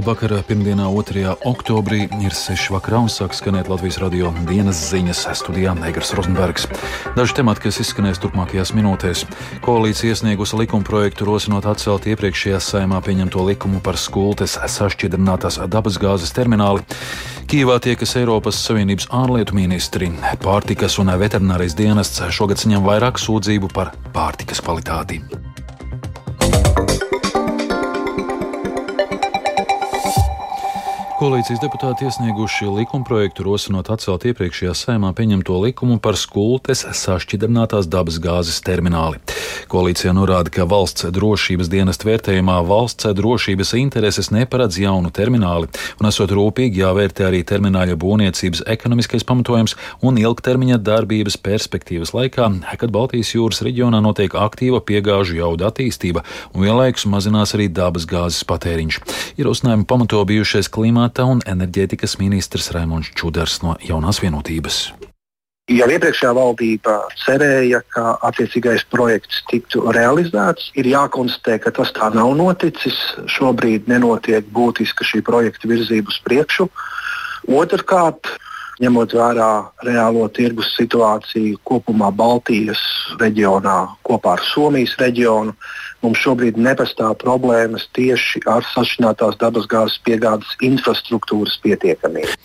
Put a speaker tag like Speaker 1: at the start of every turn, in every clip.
Speaker 1: Labvakar, pirmdienā, 2. oktobrī ir 6 vakarā un sāk skanēt Latvijas radio dienas ziņas studijā Negras Rozenbergs. Daži temati, kas izskanēs turpmākajās minūtēs. Koalīcija iesniegusi likuma projektu rosinot atcelt iepriekšējā saimā pieņemto likumu par skultes sašķidrinātās dabasgāzes termināli. Kīvā tiekas Eiropas Savienības ārlietu ministri. Pārtikas un veterinārais dienests šogad saņem vairāk sūdzību par pārtikas kvalitāti. Koalīcijas deputāti iesnieguši likumprojektu rosinot atcelt iepriekšējā saimā pieņemto likumu par skultes sašķidrinātās dabas gāzes termināli. Koalīcija norāda, ka valsts drošības dienesta vērtējumā valsts drošības intereses neparedz jaunu termināli, un esot rūpīgi jāvērtē arī termināļa būvniecības ekonomiskais pamatojums un ilgtermiņa darbības perspektīvas laikā, kad Baltijas jūras reģionā notiek aktīva piegāžu jauda attīstība un vienlaikus mazinās arī dabas gāzes patēriņš. Ierosinājumu pamato bijušais klimata klimata un enerģētikas ministrs Raimons Čudars no jaunās vienotības.
Speaker 2: Jau iepriekšējā valdība cerēja, ka attiecīgais projekts tiktu realizēts. Ir jākonstatē, ka tas tā nav noticis. Šobrīd nenotiek būtiska šī projekta virzība uz priekšu. Otrkārt, ņemot vērā reālo tirgus situāciju kopumā Baltijas reģionā, kopā ar Somijas reģionu, mums šobrīd nepastāv problēmas tieši ar sašķinātās dabasgāzes piegādes infrastruktūras pietiekamību.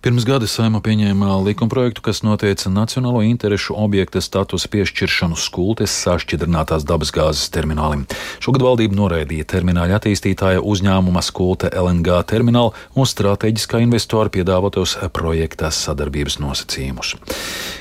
Speaker 1: Pirms gada saima pieņēma likumprojektu, kas noteica nacionālo interešu objekta statusu piešķiršanu skultes sašķidrinātās dabasgāzes terminālim. Šogad valdība noraidīja termināļa attīstītāja uzņēmuma skulte LNG terminālu un strateģiskā investora piedāvātos projektā sadarbības nosacījumus.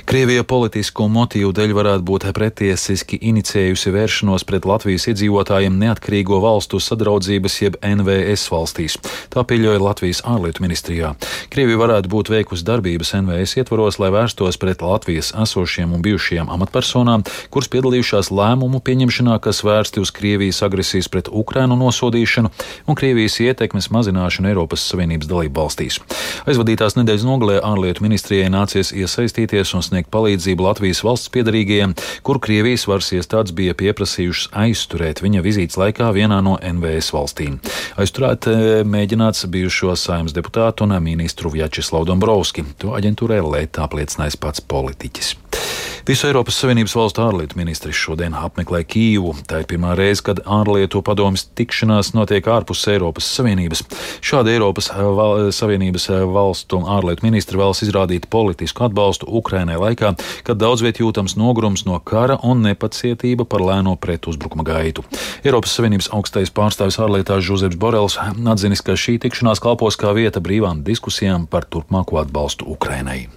Speaker 1: Krievija politisku motīvu dēļ varētu būt pretiesiski inicējusi vēršanos pret Latvijas iedzīvotājiem neatkarīgo valstu sadraudzības jeb NVS valstīs. Tā pieļauja Latvijas ārlietu ministrijā. Krievija varētu varētu būt veikusi darbības NVS ietvaros, lai vērstos pret Latvijas esošiem un bijušajām amatpersonām, kuras piedalījušās lēmumu pieņemšanā, kas vērsti uz Krievijas agresijas pret Ukrainu nosodīšanu un Krievijas ietekmes mazināšanu Eiropas Savienības dalību valstīs. Aizvadītās nedēļas nogalē ārlietu ministrijai nācies iesaistīties un sniegt palīdzību Latvijas valsts piedarīgajiem, kur Krievijas varas iestādes bija pieprasījušas aizturēt viņa vizītes laikā vienā no NVS valstīm. Aizturēt eh, mēģināts bijušo saimnes deputātu un ministru Vjačeslavu Dombrovski. To aģentūrai Lētā apliecinājis pats politiķis. Visu Eiropas Savienības valstu ārlietu ministri šodien apmeklē Kīvu. Tā ir pirmā reize, kad ārlietu padomjas tikšanās notiek ārpus Eiropas Savienības. Šādi Eiropas val Savienības valstu ārlietu ministri vēlas izrādīt politisku atbalstu Ukrainai laikā, kad daudz viet jūtams nogurums no kara un nepacietība par lēno pretuzbrukuma gaitu. Eiropas Savienības augstais pārstāvis ārlietās Žuzeps Borels atzinis, ka šī tikšanās kalpos kā vieta brīvām diskusijām par turpmāko atbalstu Ukrainai.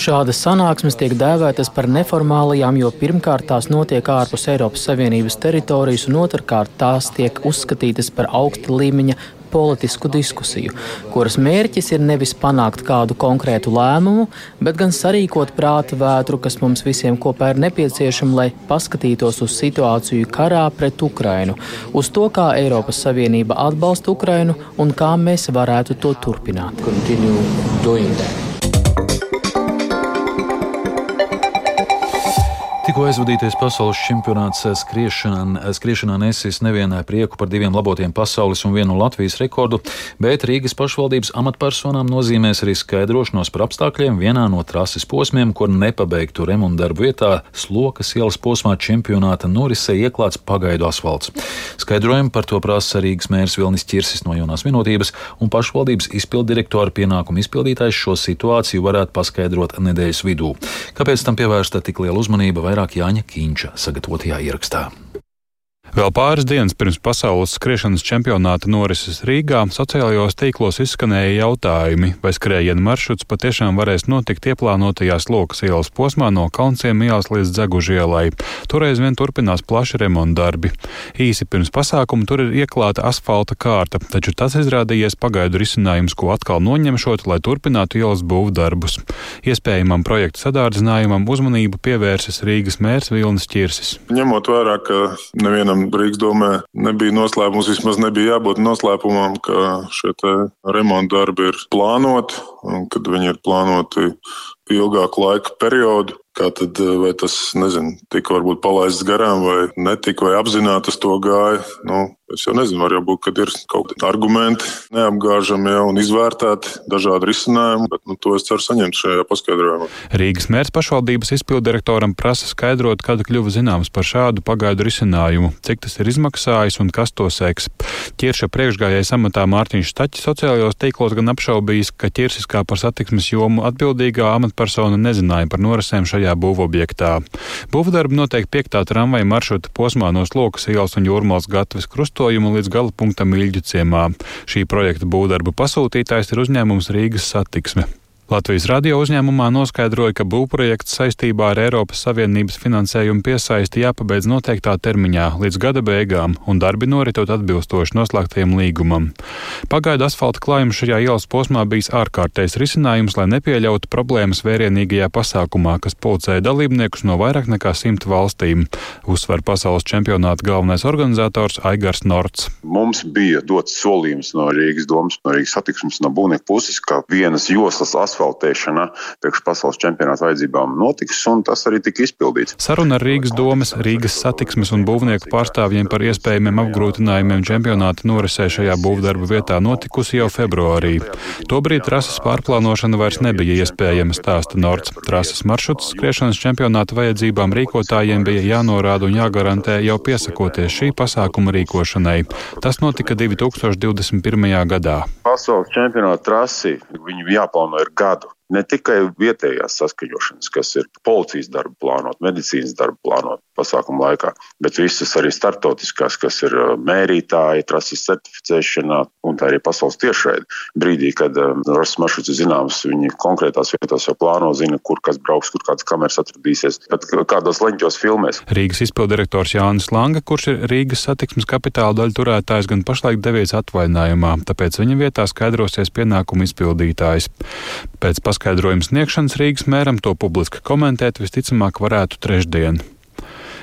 Speaker 3: Šādas sanāksmes tiek dēvētas par neformālajām, jo pirmkārt tās notiek ārpus Eiropas Savienības teritorijas, un otrkārt tās tiek uzskatītas par augsta līmeņa politisku diskusiju, kuras mērķis ir nevis panākt kādu konkrētu lēmumu, bet gan sarīkot prāta vētru, kas mums visiem kopā ir nepieciešama, lai paskatītos uz situāciju karā pret Ukrainu, uz to, kā Eiropas Savienība atbalsta Ukrainu un kā mēs varētu to turpināt.
Speaker 1: Tikko aizvadīties pasaules čempionāts skriešanā, skriešanā nesis nevienai prieku par diviem labotiem pasaules un vienu Latvijas rekordu, bet Rīgas pašvaldības amatpersonām nozīmēs arī skaidrošanos par apstākļiem vienā no trases posmiem, kur nepabeigtu remontu darbu vietā Slokas ielas posmā čempionāta norisē ieklāts pagaidu asfalts. Skaidrojumu par to prasa Rīgas mērs Vilnis Čirsis no jaunās vienotības, un pašvaldības izpildirektora pienākumu izpildītājs šo situāciju varētu paskaidrot nedēļas vidū. Kāpēc tam pievērsta tik liela uzmanība? Vairāk vairāk Jāņa Kīņša sagatavotajā ierakstā.
Speaker 4: Vēl pāris dienas pirms pasaules skriešanas čempionāta norises Rīgā sociālajos tīklos izskanēja jautājumi, vai skrējienu maršruts patiešām varēs notikt ieplānotajās Lokas ielas posmā no Kalnciem ielas līdz Dzeguži ielai. Toreiz vien turpinās plaši remonta darbi. Īsi pirms pasākuma tur ir ieklāta asfalta kārta, taču tas izrādījies pagaidu risinājums, ko atkal noņemšot, lai turpinātu ielas būvu darbus. Iespējamam projektu sadārdzinājumam uzmanību pievērsis Rīgas mērs Vilnis Čirsis.
Speaker 5: Ņemot vērā, ka nevienam Rīgas domē nebija noslēpums, vismaz nebija jābūt noslēpumam, ka šie remonta darbi ir plānoti un kad viņi ir plānoti ilgāku laika periodu. Kā tad, vai tas, nezinu, tika varbūt palaists garām vai netika, vai apzināti uz to gāja. Nu, Es jau nezinu, var jau būt, ka ir kaut kādi argumenti, neapgāžami jau un izvērtēti dažādi risinājumi, bet nu, to es ceru saņemt šajā paskaidrojumā.
Speaker 4: Rīgas mērs pašvaldības izpildirektoram prasa skaidrot, kad kļuva zināms par šādu pagaidu risinājumu, cik tas ir izmaksājis un kas to seks. Ķirša priekšgājējais amatā Mārtiņš Staķis sociālajos tīklos gan apšaubījis, ka ķirsis kā par satiksmes jomu atbildīgā amatpersona nezināja par norisēm šajā būvobjektā. Būvdarbi notiek piektā tramvaja maršruta posmā no Slokas ielas un Jūrmals gatavas krustu krustojumu līdz gala punktam Ilģu ciemā. Šī projekta būvdarbu pasūtītājs ir uzņēmums Rīgas satiksme. Latvijas radio uzņēmumā noskaidroja, ka būvprojekts saistībā ar Eiropas Savienības finansējumu piesaisti jāpabeidz noteiktā termiņā līdz gada beigām, un darbi noritot atbilstoši noslēgtajam līgumam. Pagaidu asfalta klājums šajā ielas posmā bijis ārkārtējs risinājums, lai nepieļautu problēmas vērienīgajā pasākumā, kas pulcēja dalībniekus no vairāk nekā simt valstīm, uzsver pasaules čempionāta galvenais organizators Aigars Norts.
Speaker 6: Mums bija dots solījums no Rīgas domas, no Rīgas satiksmes, no būvnieku puses, ka vienas joslas asfalta asfaltēšana priekš pasaules čempionāta vajadzībām notiks, un tas arī tika izpildīts.
Speaker 4: Saruna ar Rīgas domas, Rīgas satiksmes un būvnieku pārstāvjiem par iespējamiem apgrūtinājumiem čempionāta norisē šajā būvdarba vietā notikusi jau februārī. Tobrīd trases pārplānošana vairs nebija iespējama, stāsta Nords. Trases maršruts skriešanas čempionāta vajadzībām rīkotājiem bija jānorāda un jāgarantē jau piesakoties šī pasākuma rīkošanai. Tas notika 2021. gadā.
Speaker 6: Pasaules čempionāta trasi viņu jāplāno ir gadu ne tikai vietējās saskaņošanas, kas ir policijas darba plānot, medicīnas darba plānot pasākumu laikā, bet visas arī startautiskās, kas ir uh, mērītāji, trases certificēšanā un tā arī pasaules tiešraidi. Brīdī, kad um, rases maršruts ir zināms, viņi konkrētās vietās jau plāno, zina, kur kas brauks, kur kādas kameras atradīsies, pat kādos leņķos filmēs.
Speaker 4: Rīgas izpildirektors Jānis Langa, kurš ir Rīgas satiksmes kapitāla daļu turētājs, gan pašlaik devies atvaļinājumā, tāpēc viņa vietā skaidrosies pienākumu izpildītājs. Pēc paskaidrojumu sniegšanas Rīgas mēram to publiski komentēt visticamāk varētu trešdien.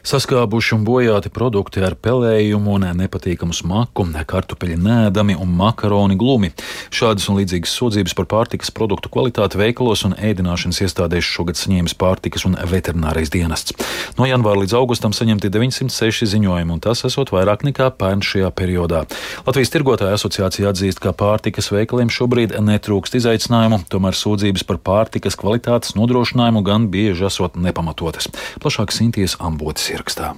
Speaker 1: Saskābuši un bojāti produkti ar pelējumu un nepatīkamu smaku, kartupeļi nēdami un makaroni glumi. Šādas un līdzīgas sūdzības par pārtikas produktu kvalitāti veikalos un ēdināšanas iestādēs šogad saņēmis pārtikas un veterinārais dienests. No janvāra līdz augustam saņemti 906 ziņojumi, un tas esot vairāk nekā pērn šajā periodā. Latvijas tirgotāja asociācija atzīst, ka pārtikas veikaliem šobrīd netrūkst izaicinājumu, tomēr sūdzības par pārtikas kvalitātes nodrošinājumu gan bieži esot nepamatotas. Plašāk Sinties Ambotis ierakstā.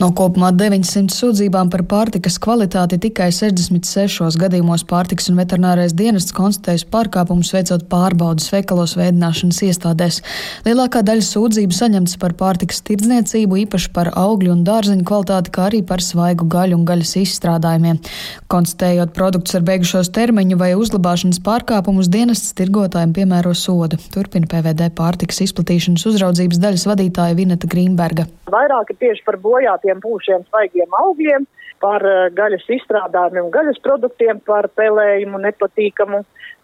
Speaker 7: No kopumā 900 sūdzībām par pārtikas kvalitāti tikai 66 gadījumos pārtikas un veterinārais dienests konstatējis pārkāpumus veicot pārbaudas veikalos veidināšanas iestādēs. Lielākā daļa sūdzību saņemtas par pārtikas tirdzniecību, īpaši par augļu un dārzeņu kvalitāti, kā arī par svaigu gaļu un gaļas izstrādājumiem. Konstatējot produktus ar beigušos termiņu vai uzglabāšanas pārkāpumus, dienests tirgotājiem piemēro sodu. Turpina PVD pārtikas izplatīšanas uzraudzības daļas vadītāja Vineta Grīnberga.
Speaker 8: Vairāk ir tieši par bojāt tiem pūšiem svaigiem augļiem, par eh, gaļas izstrādājumiem, gaļas produktiem, par pelējumu nepatīkamu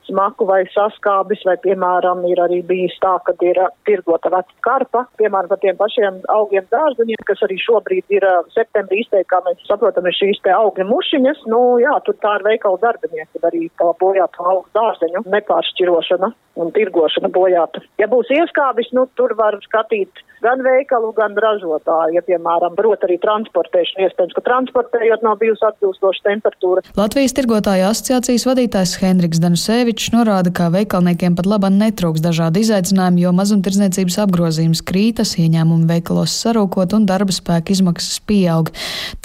Speaker 8: smaku vai saskābis, vai, piemēram, ir arī bijis tā, ka ir uh, tirgota veca karpa, piemēram, par tiem pašiem augiem dārzeņiem, kas arī šobrīd ir uh, septembrī izteikti, kā mēs saprotam, ir šīs te augļu mušiņas. Nu, jā, tur tā ir veikala darbinieki, arī tā bojāta augu dārzeņu nepāršķirošana un tirgošana bojāta. Ja būs ieskābis, nu, tur var skatīt gan veikalu, gan ražotāju, ja, piemēram, prot arī transportēšanu, iespējams, ka transportējot nav bijusi atbilstoša temperatūra.
Speaker 7: Latvijas tirgotāja asociācijas vadītājs Henriks Danusevičs Šefčovičs norāda, ka veikalniekiem pat labam netrūks dažādi izaicinājumi, jo mazumtirdzniecības apgrozījums krītas, ieņēmumi veikalos sarūkot un darba spēka izmaksas pieaug.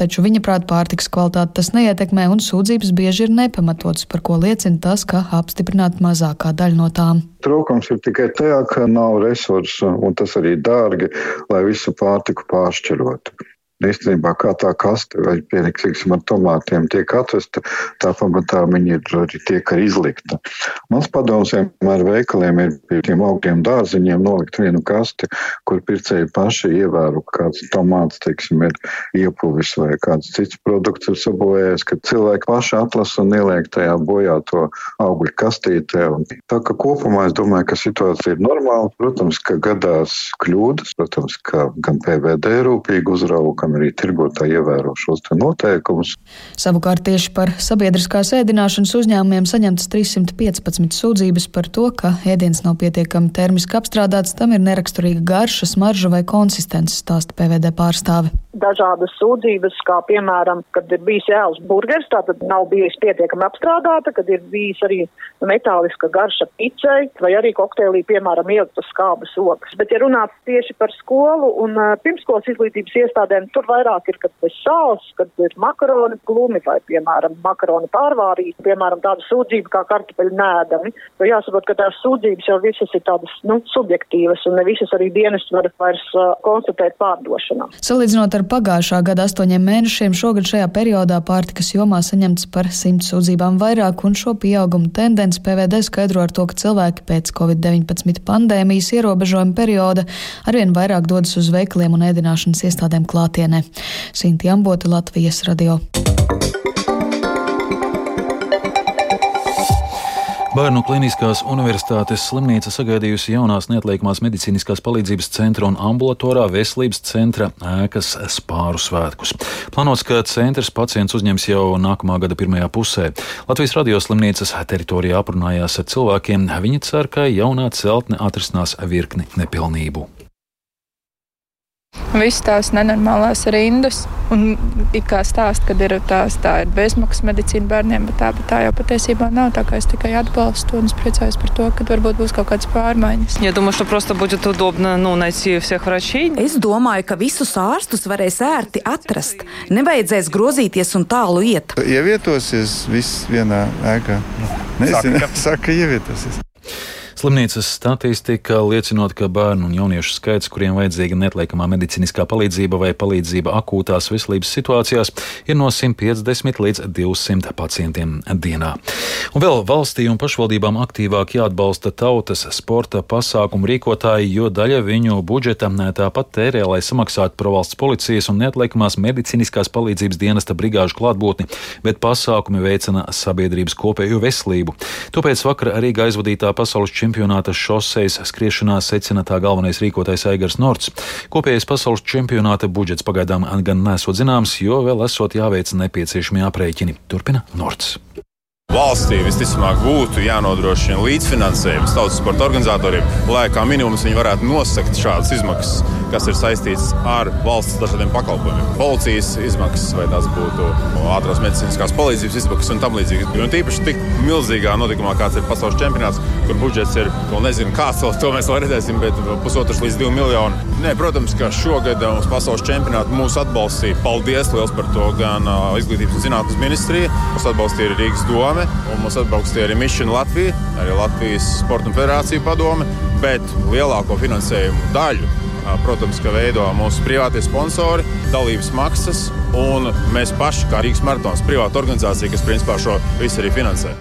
Speaker 7: Taču viņa prāt pārtiks kvalitāti tas neietekmē un sūdzības bieži ir nepamatotas, par ko liecina tas, ka apstiprināta mazākā daļa no tām.
Speaker 9: Trūkums ir tikai tajā, ka nav resursu, un tas arī dārgi, lai visu pārtiku pāršķirotu īstenībā kā tā kaste vai pienāksim ar tomātiem tiek atvesta, tā pamatā viņi ir arī tiek arī izlikta. Mans padoms vienmēr veikaliem ir pie tiem augiem dārziņiem nolikt vienu kasti, kur pircēji paši ievēro, kāds tomāts, teiksim, ir iepuvis vai kāds cits produkts ir sabojējies, ka cilvēki paši atlasa un ieliek tajā bojāto augļu kastītē. Un tā ka kopumā es domāju, ka situācija ir normāla. Protams, ka gadās kļūdas, protams, ka gan PVD rūpīgi uzraugam, tiešām arī tirgotāji ievēro šos noteikumus.
Speaker 7: Savukārt tieši par sabiedriskās ēdināšanas uzņēmumiem saņemtas 315 sūdzības par to, ka ēdiens nav pietiekami termiski apstrādāts, tam ir neraksturīga garša, smarža vai konsistence, stāsta PVD pārstāve.
Speaker 8: Dažādas sūdzības, kā piemēram, kad ir bijis jēls burgers, tātad nav bijis pietiekami apstrādāta, kad ir bijis arī metāliska garša picei, vai arī kokteilī, piemēram, ieliktas skābas ogas. Bet, ja runā tieši par skolu un pirmskolas izglītības iestādēm, tur vairāk ir, kad ir sāls, kad ir makaroni glumi vai, piemēram, makaroni pārvārīti, piemēram, tāda sūdzība kā kartupeļu nēdami. Jo jāsaprot, ka tās sūdzības jau visas ir tādas, nu, subjektīvas un ne visas arī dienas var vairs uh, konstatēt pārdošanā.
Speaker 7: Salīdzinot ar pagājušā gada astoņiem mēnešiem, šogad šajā periodā pārtikas jomā saņemts par simt sūdzībām vairāk, un šo pieaugumu tendenci PVD skaidro ar to, ka cilvēki pēc Covid-19 pandēmijas ierobežojuma perioda arvien vairāk dodas uz veikaliem un ēdināšanas iestādēm klātienē. Sinti Amboti, Latvijas radio.
Speaker 1: Bērnu Kliniskās universitātes slimnīca sagaidījusi jaunās neatliekamās medicīniskās palīdzības centra un ambulatorā veselības centra ēkas spāru svētkus. Plānots, ka centrs pacients uzņems jau nākamā gada pirmajā pusē. Latvijas radioslimnīcas teritorijā aprunājās ar cilvēkiem. Viņi cer, ka jaunā celtne atrisinās virkni nepilnību.
Speaker 10: Visas tās nenormālās rindas, un it kā stāst, ka ir tās, tā ir bezmaksas medicīna bērniem, bet tā, bet tā jau patiesībā nav. Tā kā es tikai atbalstu un es priecājos par to, ka varbūt būs kaut kādas pārmaiņas.
Speaker 11: Я думаю, что просто будет удобно ну, найти всех врачей.
Speaker 12: Es domāju, ka visus ārstus varēs ērti atrast. Nevajadzēs grozīties un tālu iet.
Speaker 13: Ievietosies viss vienā ēkā. Nezinu, saka, saka ievietosies.
Speaker 1: Slimnīcas statistika liecinot, ka bērnu un jauniešu skaits, kuriem vajadzīga neatliekamā medicīniskā palīdzība vai palīdzība akūtās veselības situācijās, ir no 150 līdz 200 pacientiem dienā. Un vēl valstī un pašvaldībām aktīvāk jāatbalsta tautas sporta pasākumu rīkotāji, jo daļa viņu budžeta tāpat tērē, lai samaksātu par valsts policijas un neatliekamās medicīniskās palīdzības dienesta brigāžu klātbūtni, bet pasākumi veicina sabiedrības kopējo veselību. Tāpēc vakar Rīgā aizvadītā pasaules čempionāta šoseis skriešanā secina tā galvenais rīkotājs Eigars Norts. Kopējais pasaules čempionāta budžets pagaidām gan nesot zināms, jo vēl esot jāveic nepieciešamie aprēķini. Turpina Norts.
Speaker 14: Valstī visticamāk būtu jānodrošina līdzfinansējums tautas sporta organizatoriem, lai kā minimums viņi varētu nosakt šādas izmaksas, kas ir saistītas ar valsts dažādiem pakalpojumiem. Policijas izmaksas, vai tās būtu ātrās medicīniskās palīdzības izmaksas un tam līdzīgi. Un tīpaši tik milzīgā notikumā, kāds ir pasaules čempionāts, kur budžets ir, vēl nezinu, kāds vēl to mēs vēl redzēsim, bet pusotrs līdz divi miljoni. Nē, protams, ka šogad mums pasaules čempionātā mūs atbalstīja. Paldies liels par to gan Izglītības un zinātnes ministrija, mūs atbalstīja Rīgas doma padome, un mums atbalstīja arī Mission Latvija, arī Latvijas Sporta un Federācija padome, bet lielāko finansējumu daļu, protams, ka veido mūsu privātie sponsori, dalības maksas, un mēs paši, kā Rīgas maratons, privāta organizācija, kas principā šo visu arī finansē.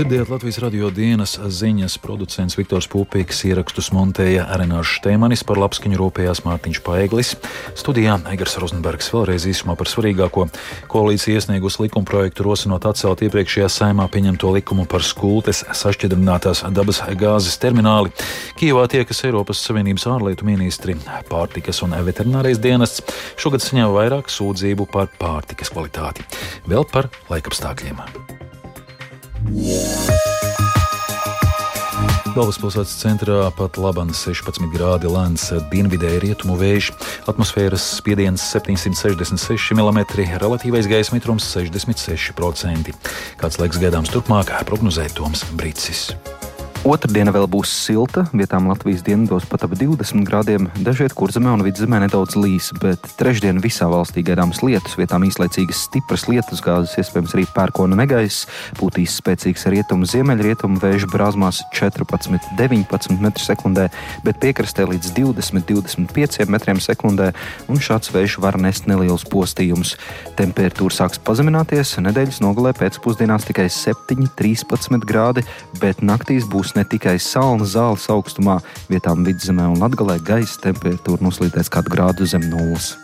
Speaker 1: Dzirdējāt Latvijas radio dienas ziņas producents Viktors Pūpīgs, ierakstus montēja Renārs Štēmanis, par labskaņu rūpējās Mārtiņš Paeglis. Studijā Eigars Rozenbergs vēlreiz īsumā par svarīgāko. Koalīcija iesniegus likumprojektu rosinot atcelt iepriekšējā saimā pieņemto likumu par skultes sašķidrinātās dabas gāzes termināli. Kijevā tiekas Eiropas Savienības ārlietu ministri, pārtikas un veterinārais dienests šogad saņēma vairāk sūdzību par pārtikas kvalitāti. Vēl par laikapstākļiem. Galvaspilsētas centrā pat labāk 16 grādi lēns dienvidēji rietumu vējš, atmosfēras spiediens 766 mm, relatīvais gaisa mitrums 66%. Kāds laiks gaidāms turpmāk, prognozē Toms Brīsis.
Speaker 15: Otradiena vēl būs silta, vietām Latvijas dienvidos pat ap 20 grādiem, dažviet kurzemē un vidzemē nedaudz līs, bet trešdien visā valstī gaidāmas lietus, vietām īslaicīgas stipras lietus gāzes, iespējams arī pērkona negaiss, būtīs spēcīgs rietumu ziemeļrietumu vēju brāzmās 14-19 m2, bet piekrastē līdz 20-25 m2, un šāds vējš var nest nelielus postījumus. Temperatūra sāks pazemināties, nedēļas nogalē pēcpusdienās tikai 7-13 grādi, bet naktīs būs metrus ne tikai salna zāles augstumā, vietām vidzemē un latgalē gaisa temperatūra noslīdēs kādu grādu zem nulles.